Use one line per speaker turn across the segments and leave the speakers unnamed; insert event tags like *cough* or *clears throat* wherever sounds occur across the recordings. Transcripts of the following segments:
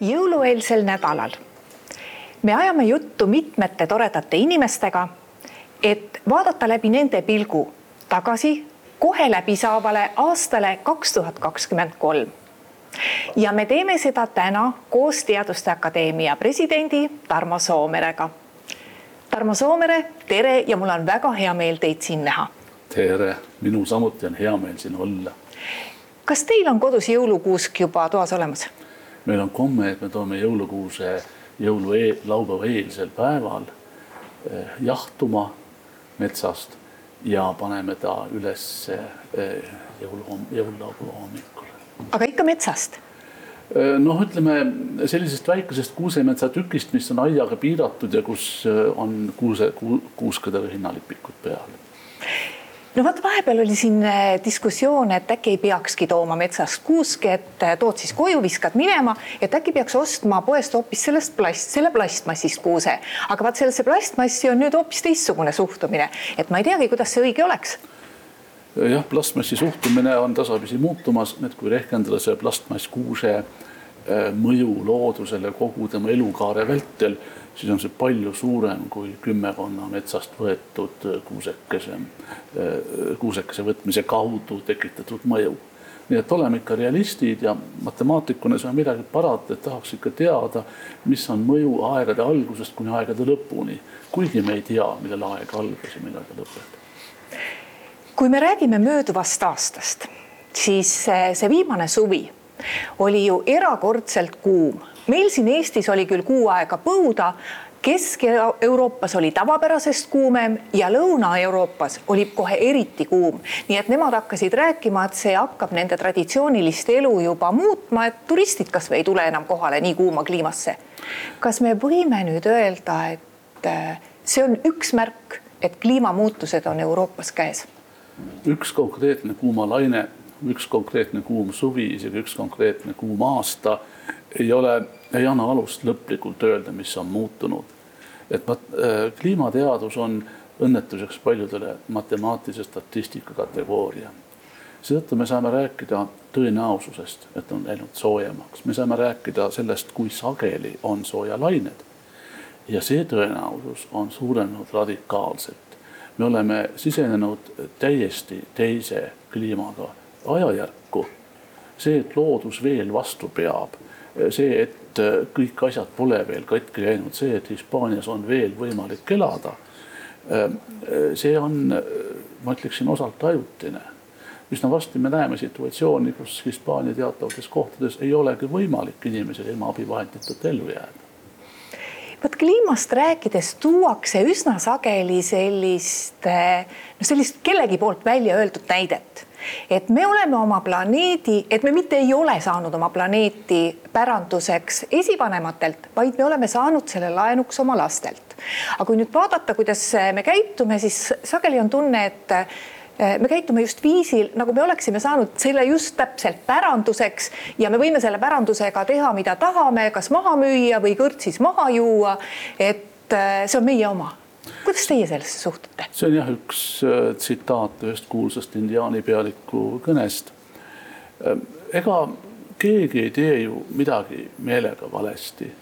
jõulueelsel nädalal me ajame juttu mitmete toredate inimestega, et vaadata läbi nende pilgu tagasi kohe läbi saavale aastale kaks tuhat kakskümmend kolm. ja me teeme seda täna koos Teaduste Akadeemia presidendi Tarmo Soomerega. Tarmo Soomere, tere ja mul on väga hea meel teid siin näha.
tere, minul samuti on hea meel siin olla.
kas teil on kodus jõulukuusk juba toas olemas?
Meil on komme, et me toome jõulukuuse jõulu eel, laupäeva eelsel päeval eh, jahtuma metsast ja paneme ta üles eh, jõulu, jõululaupäeva hommikul.
aga ikka metsast?
Eh, noh, ütleme sellisest väikesest kuusemetsa tükist, mis on aiaga piiratud ja kus on kuuse, kuuskadega hinnalipikud peal
no vot, vahepeal oli siin äh, diskussioon, et äkki ei peakski tooma metsast kuuski, et äh, tood siis koju, viskad minema, et äkki peaks ostma poest hoopis sellest plast, selle plastmassist kuuse. aga vaat sellesse plastmassi on nüüd hoopis teistsugune suhtumine, et ma ei teagi, kuidas see õige oleks.
Jah, plastmassi suhtumine on tasapisi muutumas, et kui rehkendada see plastmasskuuse äh, mõju loodusele kogu tema elukaare vältel siis on see palju suurem kui kümmekonna metsast võetud kuusekese, kuusekese võtmise kaudu tekitatud mõju. nii et oleme ikka realistid ja matemaatikuna ei saa midagi parata, et tahaks ikka teada, mis on mõju aegade algusest kuni aegade lõpuni, kuigi me ei tea, millal aeg algas ja millal ta lõpeb.
kui me räägime mööduvast aastast, siis see viimane suvi oli ju erakordselt kuum meil siin Eestis oli küll kuu aega põuda, Kesk-Euroopas oli tavapärasest kuumem ja Lõuna-Euroopas oli kohe eriti kuum, nii et nemad hakkasid rääkima, et see hakkab nende traditsioonilist elu juba muutma, et turistid kasvõi ei tule enam kohale nii kuuma kliimasse. kas me võime nüüd öelda, et äh, see on üks märk, et kliimamuutused on Euroopas käes?
üks konkreetne kuumalaine, üks konkreetne kuum suvi, isegi üks konkreetne kuum aasta ei ole, ei anna alust lõplikult öelda, mis on muutunud. et mat, äh, kliimateadus on õnnetuseks paljudele matemaatilise statistika kategooria. seetõttu me saame rääkida tõenäosusest, et on läinud soojemaks, me saame rääkida sellest, kui sageli on soojalained. ja see tõenäosus on suurenenud radikaalselt. me oleme sisenenud täiesti teise kliimaga ajajärku. see, et loodus veel vastu peab see, et äh, kõik asjad pole veel katki läinud, see, et Hispaanias on veel võimalik elada. Äh, see on, äh, ma ütleksin, osalt ajutine. üsna varsti me näeme situatsiooni, kus Hispaania teatavates kohtades ei olegi võimalik inimesel ilma abivahenditeta ellu jääda
vot kliimast rääkides tuuakse üsna sageli sellist, no sellist kellegi poolt välja öeldud näidet et me oleme oma planeedi, et me mitte ei ole saanud oma planeeti päranduseks esivanematelt, vaid me oleme saanud selle laenuks oma lastelt. aga kui nüüd vaadata, kuidas me käitume, siis sageli on tunne, et eh, me käitume just viisil, nagu me oleksime saanud selle just täpselt päranduseks ja me võime selle pärandusega teha, mida tahame, kas maha müüa või kõrtsis maha juua. et eh, see on meie oma kuidas teie sellesse suhtute?
see on jah, üks äh, tsitaat ühest kuulsast indiaani pealiku kõnest. Ähm, ega keegi ei tee ju midagi meelega valesti.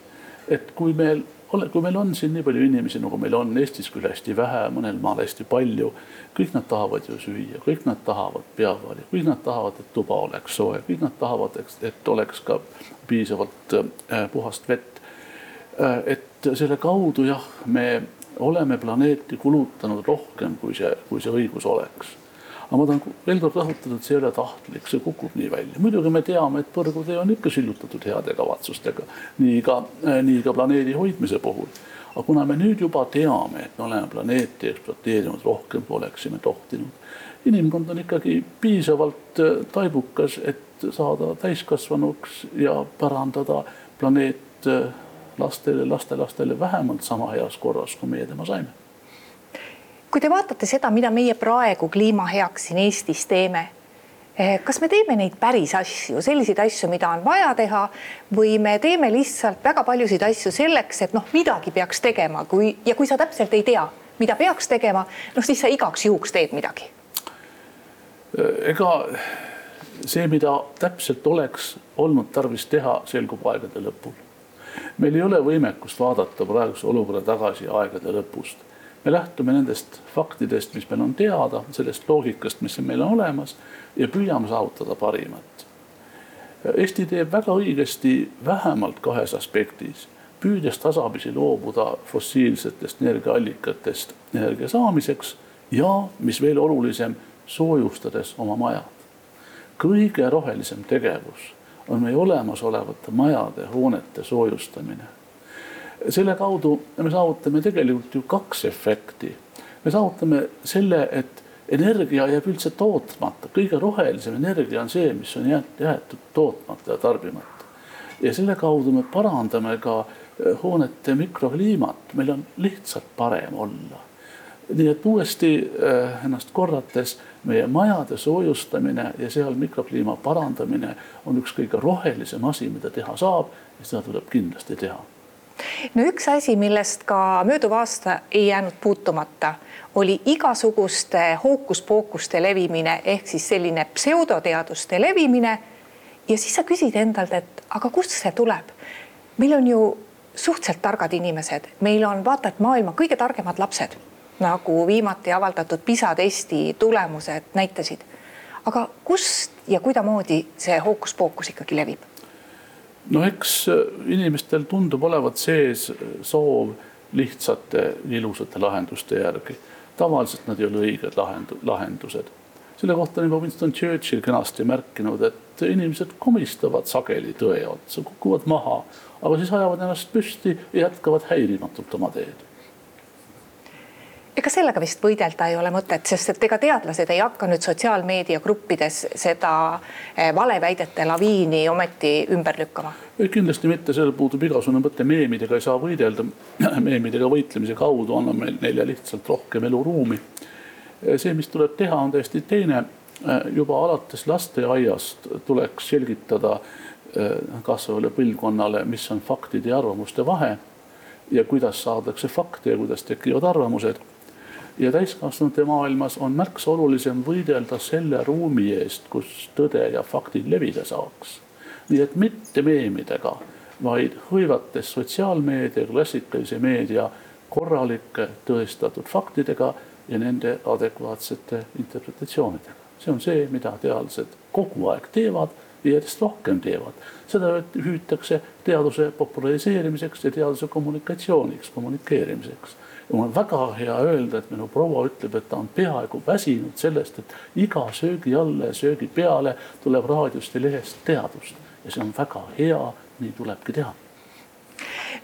et kui meil ole, kui meil on siin nii palju inimesi, nagu meil on Eestis küll hästi vähe, mõnel maal hästi palju, kõik nad tahavad ju süüa, kõik nad tahavad peavaali, kõik nad tahavad, et tuba oleks soe, kõik nad tahavad, et oleks ka piisavalt äh, puhast vett äh,. et selle kaudu jah, me oleme planeeti kulutanud rohkem, kui see, kui see õigus oleks. aga ma tahan veel kord rõhutada, et see ei ole tahtlik, see kukub nii välja. muidugi me teame, et põrgutee on ikka sillutatud heade kavatsustega, nii ka, nii ka planeedi hoidmise puhul. aga kuna me nüüd juba teame, et me oleme planeeti ekspluateerinud rohkem, kui oleksime tohtinud, inimkond on ikkagi piisavalt äh, taibukas, et saada täiskasvanuks ja pärandada planeet äh, lastele, lastelastele vähemalt sama heas korras, kui meie tema saime.
kui te vaatate seda, mida meie praegu kliima heaks siin Eestis teeme, eh, kas me teeme neid päris asju, selliseid asju, mida on vaja teha või me teeme lihtsalt väga paljusid asju selleks, et noh, midagi peaks tegema, kui ja kui sa täpselt ei tea, mida peaks tegema, noh siis sa igaks juhuks teed midagi.
ega see, mida täpselt oleks olnud tarvis teha, selgub aegade lõpul. Meil ei ole võimekust vaadata praeguse olukorra tagasi aegade lõpust. me lähtume nendest faktidest, mis meil on teada, sellest loogikast, mis meil on olemas ja püüame saavutada parimat. Eesti teeb väga õigesti vähemalt kahes aspektis püüdes tasapisi loobuda fossiilsetest energiaallikatest energia saamiseks ja mis veel olulisem, soojustades oma majad. kõige rohelisem tegevus on meie olemasolevate majade, hoonete soojustamine. selle kaudu me saavutame tegelikult ju kaks efekti. me saavutame selle, et energia jääb üldse tootmata, kõige rohelisem energia on see, mis on jäetud tootmata ja tarbimata. ja selle kaudu me parandame ka eh, hoonete mikrokliimat, meil on lihtsalt parem olla nii et uuesti äh, ennast korrates, meie majade soojustamine ja seal mikrokliima parandamine on üks kõige rohelisem asi, mida teha saab ja seda tuleb kindlasti teha.
no üks asi, millest ka mööduv aasta ei jäänud puutumata, oli igasuguste hookuspookuste levimine ehk siis selline pseudoteaduste levimine. ja siis sa küsid endalt, et aga kust see tuleb? meil on ju suhteliselt targad inimesed, meil on vaata et maailma kõige targemad lapsed nagu viimati avaldatud PISA testi tulemused näitasid. aga kust ja kuidamoodi see hookuspookus ikkagi levib?
no eks äh, inimestel tundub olevat sees soov lihtsate ilusate lahenduste järgi. tavaliselt nad ei ole õiged lahendu-, lahendused. selle kohta on juba Winston Churchill kenasti märkinud, et inimesed komistavad sageli tõe otsa, kukuvad maha, aga siis ajavad ennast püsti ja jätkavad häirimatult oma teed
ega sellega vist võidelda ei ole mõtet, sest et ega teadlased ei hakka nüüd sotsiaalmeediagruppides seda eh, valeväidete laviini ometi ümber lükkama.
kindlasti mitte, sellel puudub igasugune mõte, meemidega ei saa võidelda. *clears throat* meemidega võitlemise kaudu anname neile lihtsalt rohkem eluruumi. see, mis tuleb teha, on täiesti teine. juba alates lasteaiast tuleks selgitada eh, kasvavale põlvkonnale, mis on faktide ja arvamuste vahe ja kuidas saadakse fakte ja kuidas tekivad arvamused ja täiskasvanute maailmas on märksa olulisem võidelda selle ruumi eest, kus tõde ja faktid levida saaks. nii et mitte meemidega, vaid hõivates sotsiaalmeedia, klassikalise meedia korralike tõestatud faktidega ja nende adekvaatsete interpretatsioonidega. see on see, mida teadlased kogu aeg teevad ja järjest rohkem teevad. seda hüütakse teaduse populariseerimiseks ja teaduse kommunikatsiooniks, kommunikeerimiseks ja mul on väga hea öelda, et minu proua ütleb, et ta on peaaegu väsinud sellest, et iga söögi alla ja söögi peale tuleb raadiost ja lehest teadust. Ja see on väga hea, nii tulebki teha.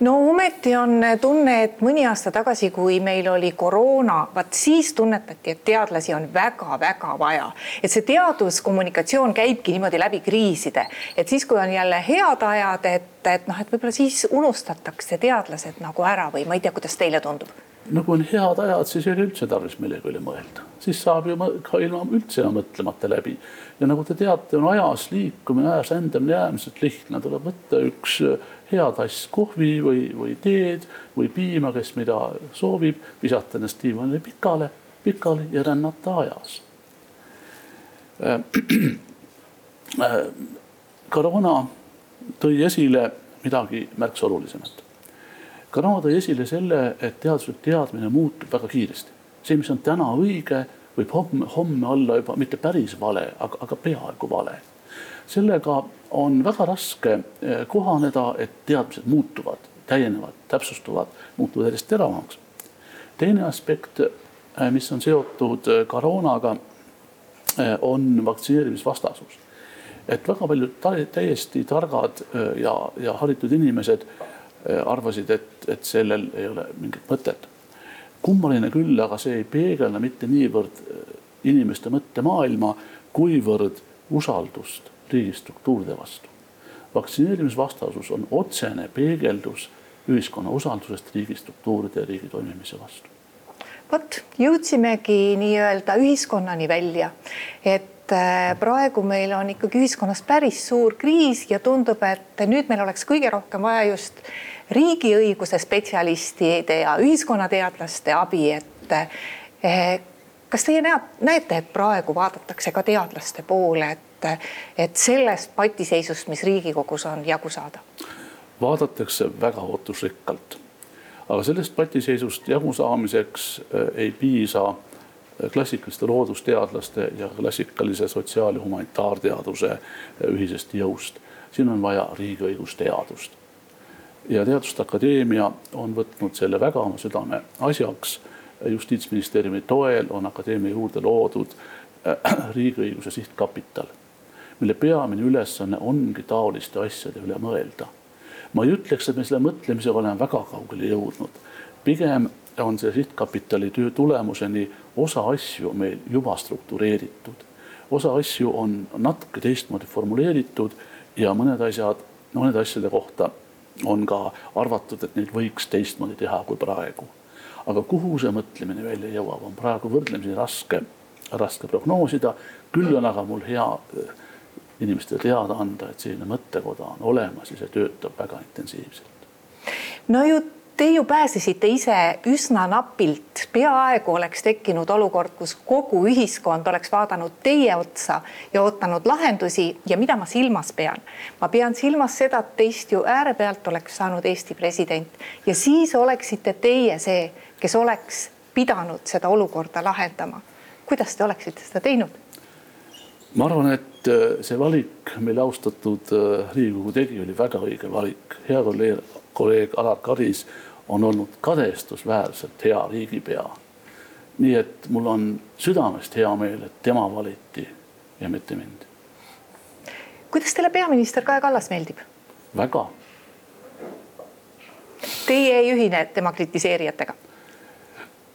No ometi on tunne, et mõni aasta tagasi, kui meil oli koroona, vaat siis tunnetati, et teadlasi on väga-väga vaja, et see teaduskommunikatsioon käibki niimoodi läbi kriiside, et siis, kui on jälle head ajad, et, et noh, et võib-olla siis unustatakse teadlased nagu ära või ma ei tea, kuidas teile tundub
no kui on head ajad, siis ei ole üldse tarvis millegi üle mõelda, siis saab ju ka ilma üldse enam mõtlemata läbi. ja nagu te teate, on ajas liikumine, ajas rändamine äärmiselt lihtne, tuleb võtta üks hea tass kohvi või, või teed või piima, kes mida soovib, visata ennast diivanile pikale, pikali ja rännata ajas. *clears throat* koroona tõi esile midagi märksa olulisemat Kanada tõi esile selle, et teaduslik teadmine muutub väga kiiresti. see, mis on täna õige, võib homme, homme olla juba mitte päris vale, aga, aga peaaegu vale. sellega on väga raske eh, kohaneda, et teadmised muutuvad, täienevad, täpsustuvad, muutuvad järjest teravamaks. teine aspekt, eh, mis on seotud eh, koroonaga, on vaktsineerimisvastasus. et väga paljud täiesti targad ja, ja haritud inimesed arvasid, et, et sellel ei ole mingit mõtet. kummaline küll, aga see ei peegelda mitte niivõrd äh, inimeste mõttemaailma, kuivõrd usaldust riigistruktuuride vastu. vaktsineerimisvastasus on otsene peegeldus ühiskonna usaldusest riigistruktuuride ja riigi toimimise vastu.
vot jõudsimegi nii-öelda ühiskonnani välja, et Äh, praegu meil on ikkagi ühiskonnas päris suur kriis ja tundub, et nüüd meil oleks kõige rohkem vaja just riigiõiguse spetsialistide ja ühiskonnateadlaste abi, et eh, kas teie näed, näete, et praegu vaadatakse ka teadlaste poole, et, et sellest patiseisust, mis Riigikogus on, jagu saada?
vaadatakse väga ootusrikkalt. aga sellest patiseisust jagu saamiseks äh, ei piisa klassikaliste loodusteadlaste ja klassikalise sotsiaal- ja humanitaarteaduse ühisest jõust. siin on vaja riigiõigusteadust. ja Teaduste Akadeemia on võtnud selle väga oma südame asjaks justiitsministeeriumi toel on akadeemia juurde loodud äh, *clears throat* riigiõiguse sihtkapital, mille peamine ülesanne ongi taoliste asjade üle mõelda. ma ei ütleks, et me selle mõtlemisega oleme väga kaugele jõudnud, pigem on see sihtkapitali töö tulemuseni osa asju meil juba struktureeritud, osa asju on natuke teistmoodi formuleeritud ja mõned asjad, mõnede asjade kohta on ka arvatud, et neid võiks teistmoodi teha kui praegu aga kuhu see mõtlemine välja jõuab, on praegu võrdlemisi raske, raske prognoosida. küll on aga mul hea eh, inimestele teada anda, et selline mõttekoda on olemas ja see töötab väga intensiivselt.
no ju Te ju pääsesite ise üsna napilt, peaaegu oleks tekkinud olukord, kus kogu ühiskond oleks vaadanud teie otsa ja ootanud lahendusi ja mida ma silmas pean? ma pean silmas seda, et teist ju äärepealt oleks saanud Eesti president ja siis oleksite teie see, kes oleks pidanud seda olukorda lahendama. kuidas te oleksite seda teinud?
ma arvan, et äh, see valik, mille austatud äh, Riigikogu tegi, oli väga õige valik. hea kolleeg, kolleeg Alar Karis on olnud kadestusväärselt hea riigipea. nii et mul on südamest hea meel, et tema valiti ja mitte mind.
kuidas teile peaminister Kaja Kallas meeldib?
väga.
Teie ei ühine tema kritiseerijatega?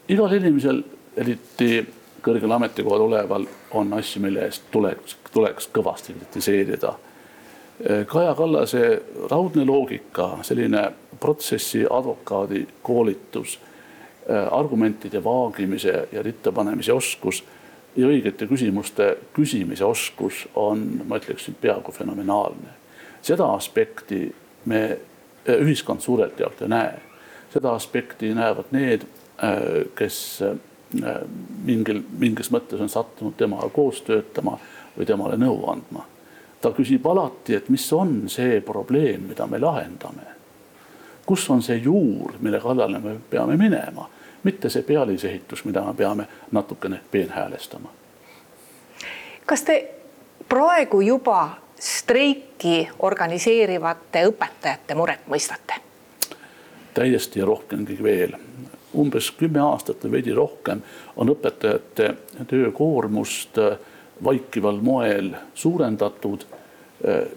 igal inimesel, eriti kõrgel ametikohal oleval, on asju, mille eest tuleks, tuleks kõvasti kritiseerida Kaja Kallase raudne loogika, selline protsessi advokaadi koolitus, äh, argumentide vaagimise ja ritta panemise oskus ja õigete küsimuste küsimise oskus on, ma ütleksin, peaaegu fenomenaalne. seda aspekti me, äh, ühiskond suurelt jaolt ei näe. seda aspekti näevad need, kes mingil, mingis mõttes on sattunud temaga koos töötama või temale nõu andma ta küsib alati, et mis on see probleem, mida me lahendame. kus on see juur, mille kallale me peame minema, mitte see pealisehitus, mida me peame natukene peenhäälestama.
kas te praegu juba streiki organiseerivate õpetajate muret mõistate?
täiesti ja rohkemgi veel. umbes kümme aastat või veidi rohkem on õpetajate töökoormust äh, vaikival moel suurendatud eh,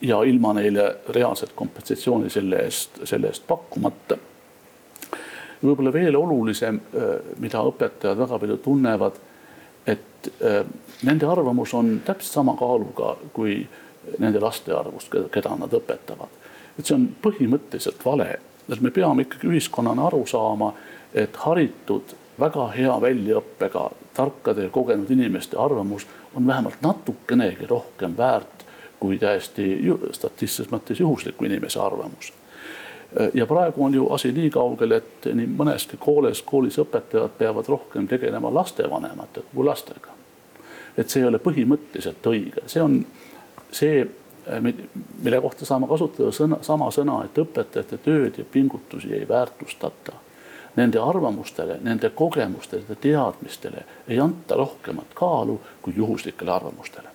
ja ilma neile reaalset kompensatsiooni selle eest, selle eest pakkumata. võib-olla veel olulisem, eh, mida õpetajad väga palju tunnevad, et eh, nende arvamus on täpselt sama kaaluga kui nende laste arvust, keda nad õpetavad. et see on põhimõtteliselt vale, et me peame ikkagi ühiskonnana aru saama, et haritud väga hea väljaõppega tarkade ja kogenud inimeste arvamus on vähemalt natukenegi rohkem väärt kui täiesti statistilises mõttes juhusliku inimese arvamus. ja praegu on ju asi nii kaugel, et nii mõneski koolis, koolis õpetajad peavad rohkem tegelema lastevanematega kui lastega. et see ei ole põhimõtteliselt õige, see on see, mille kohta saame kasutada sõna, sama sõna, et õpetajate tööd ja pingutusi ei väärtustata nende arvamustele, nende kogemustele, teadmistele ei anta rohkemat kaalu kui juhuslikele arvamustele.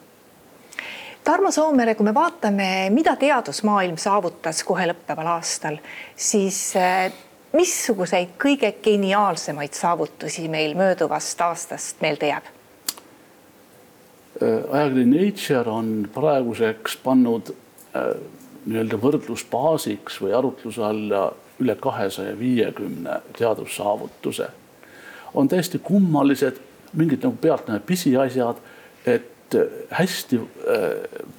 Tarmo Soomere, kui me vaatame, mida teadusmaailm saavutas kohe lõppeval aastal, siis eh, missuguseid kõige geniaalsemaid saavutusi meil mööduvast aastast meelde jääb?
Eh, ajakiri Nature on praeguseks pannud äh, nii-öelda võrdlusbaasiks või arutluse alla üle kahesaja viiekümne teadussaavutuse. on täiesti kummalised, mingid nagu pealtnäha pisiasjad, et äh, hästi äh,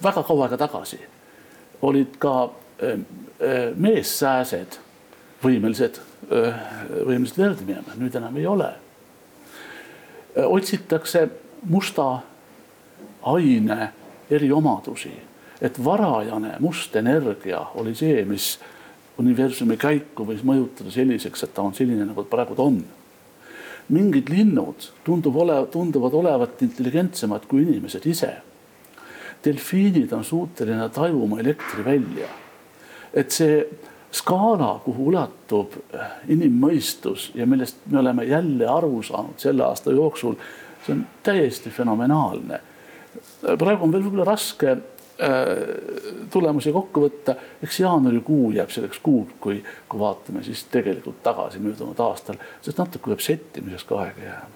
väga kaua aega tagasi olid ka äh, meessääsed võimelised, võimelised verd minema, nüüd enam ei ole. otsitakse musta aine eriomadusi, et varajane must energia oli see, mis universumi käiku võis mõjutada selliseks, et ta on selline, nagu praegu ta on. mingid linnud tundub ole, tunduvad olevat intelligentsemad kui inimesed ise. delfiinid on suuteline tajuma elektri välja. et see skaala, kuhu ulatub inimmõistus ja millest me oleme jälle aru saanud selle aasta jooksul, see on täiesti fenomenaalne. praegu on veel võib-olla raske tulemusi kokku võtta, eks jaanuarikuu jääb selleks kuuks, kui, kui vaatame siis tegelikult tagasi möödunud aastal, sest natuke peab settimiseks ka aega jääma.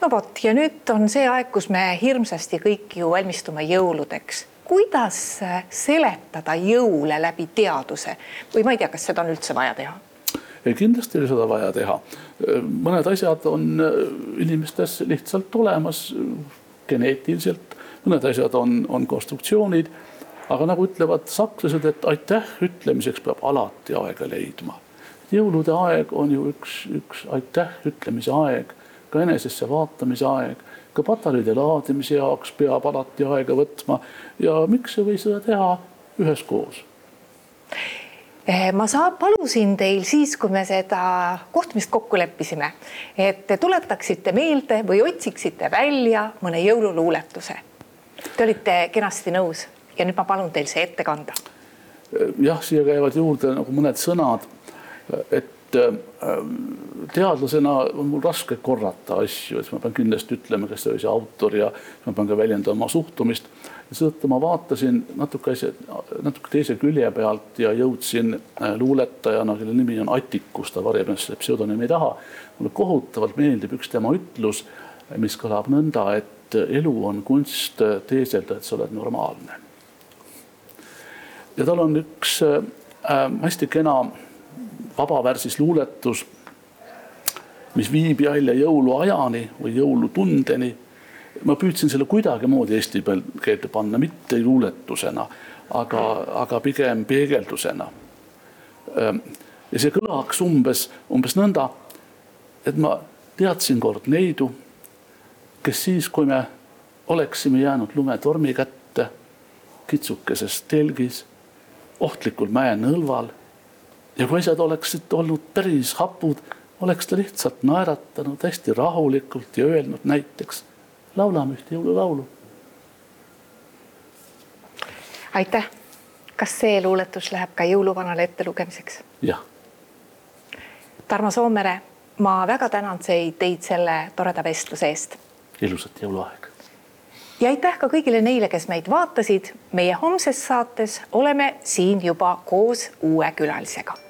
no vot ja nüüd on see aeg, kus me hirmsasti kõik ju valmistume jõuludeks. kuidas seletada jõule läbi teaduse või ma ei tea, kas seda on üldse vaja teha?
kindlasti oli seda vaja teha. mõned asjad on inimestes lihtsalt olemas geneetiliselt mõned asjad on, on konstruktsioonid. aga nagu ütlevad sakslased, et aitäh ütlemiseks peab alati aega leidma. jõulude aeg on ju üks, üks aitäh ütlemise aeg, ka enesesse vaatamise aeg, ka patareide laadimise jaoks peab alati aega võtma ja miks ei või seda teha üheskoos
eh, ma saa-, palusin teil siis, kui me seda kohtumist kokku leppisime, et te tuletaksite meelde või otsiksite välja mõne jõululuuletuse Te olite kenasti nõus ja nüüd ma palun teil see ette kanda.
jah, siia käivad juurde nagu mõned sõnad, et äh, teadlasena on mul raske korrata asju, et ma pean kindlasti ütlema, kes oli see autor ja ma pean ka väljendama oma suhtumist. seetõttu ma vaatasin natuke asja, natuke teise külje pealt ja jõudsin äh, luuletajana, kelle nimi on Attikus, ta varjab ennast selle pseudonüümi taha. mulle kohutavalt meeldib üks tema ütlus, mis kõlab nõnda, et et elu on kunst teeselda, et sa oled normaalne. ja tal on üks äh, hästi kena vabavärsis luuletus, mis viib jälle jõuluajani või jõulutundeni. ma püüdsin selle kuidagimoodi eesti keelde panna, mitte luuletusena, aga, aga pigem peegeldusena. Ähm, ja see kõlaks umbes, umbes nõnda, et ma teadsin kord neidu kes siis, kui me oleksime jäänud lumetormi kätte kitsukeses telgis, ohtlikul mäenõlval ja kui asjad oleksid olnud päris hapud, oleks ta lihtsalt naeratanud hästi rahulikult ja öelnud näiteks laulame ühte jõululaulu.
aitäh. kas see luuletus läheb ka jõuluvanale ettelugemiseks?
jah.
Tarmo Soomere, ma väga tänan teid selle toreda vestluse eest
ilusat jõuluaega.
ja aitäh ka kõigile neile, kes meid vaatasid. meie homses saates oleme siin juba koos uue külalisega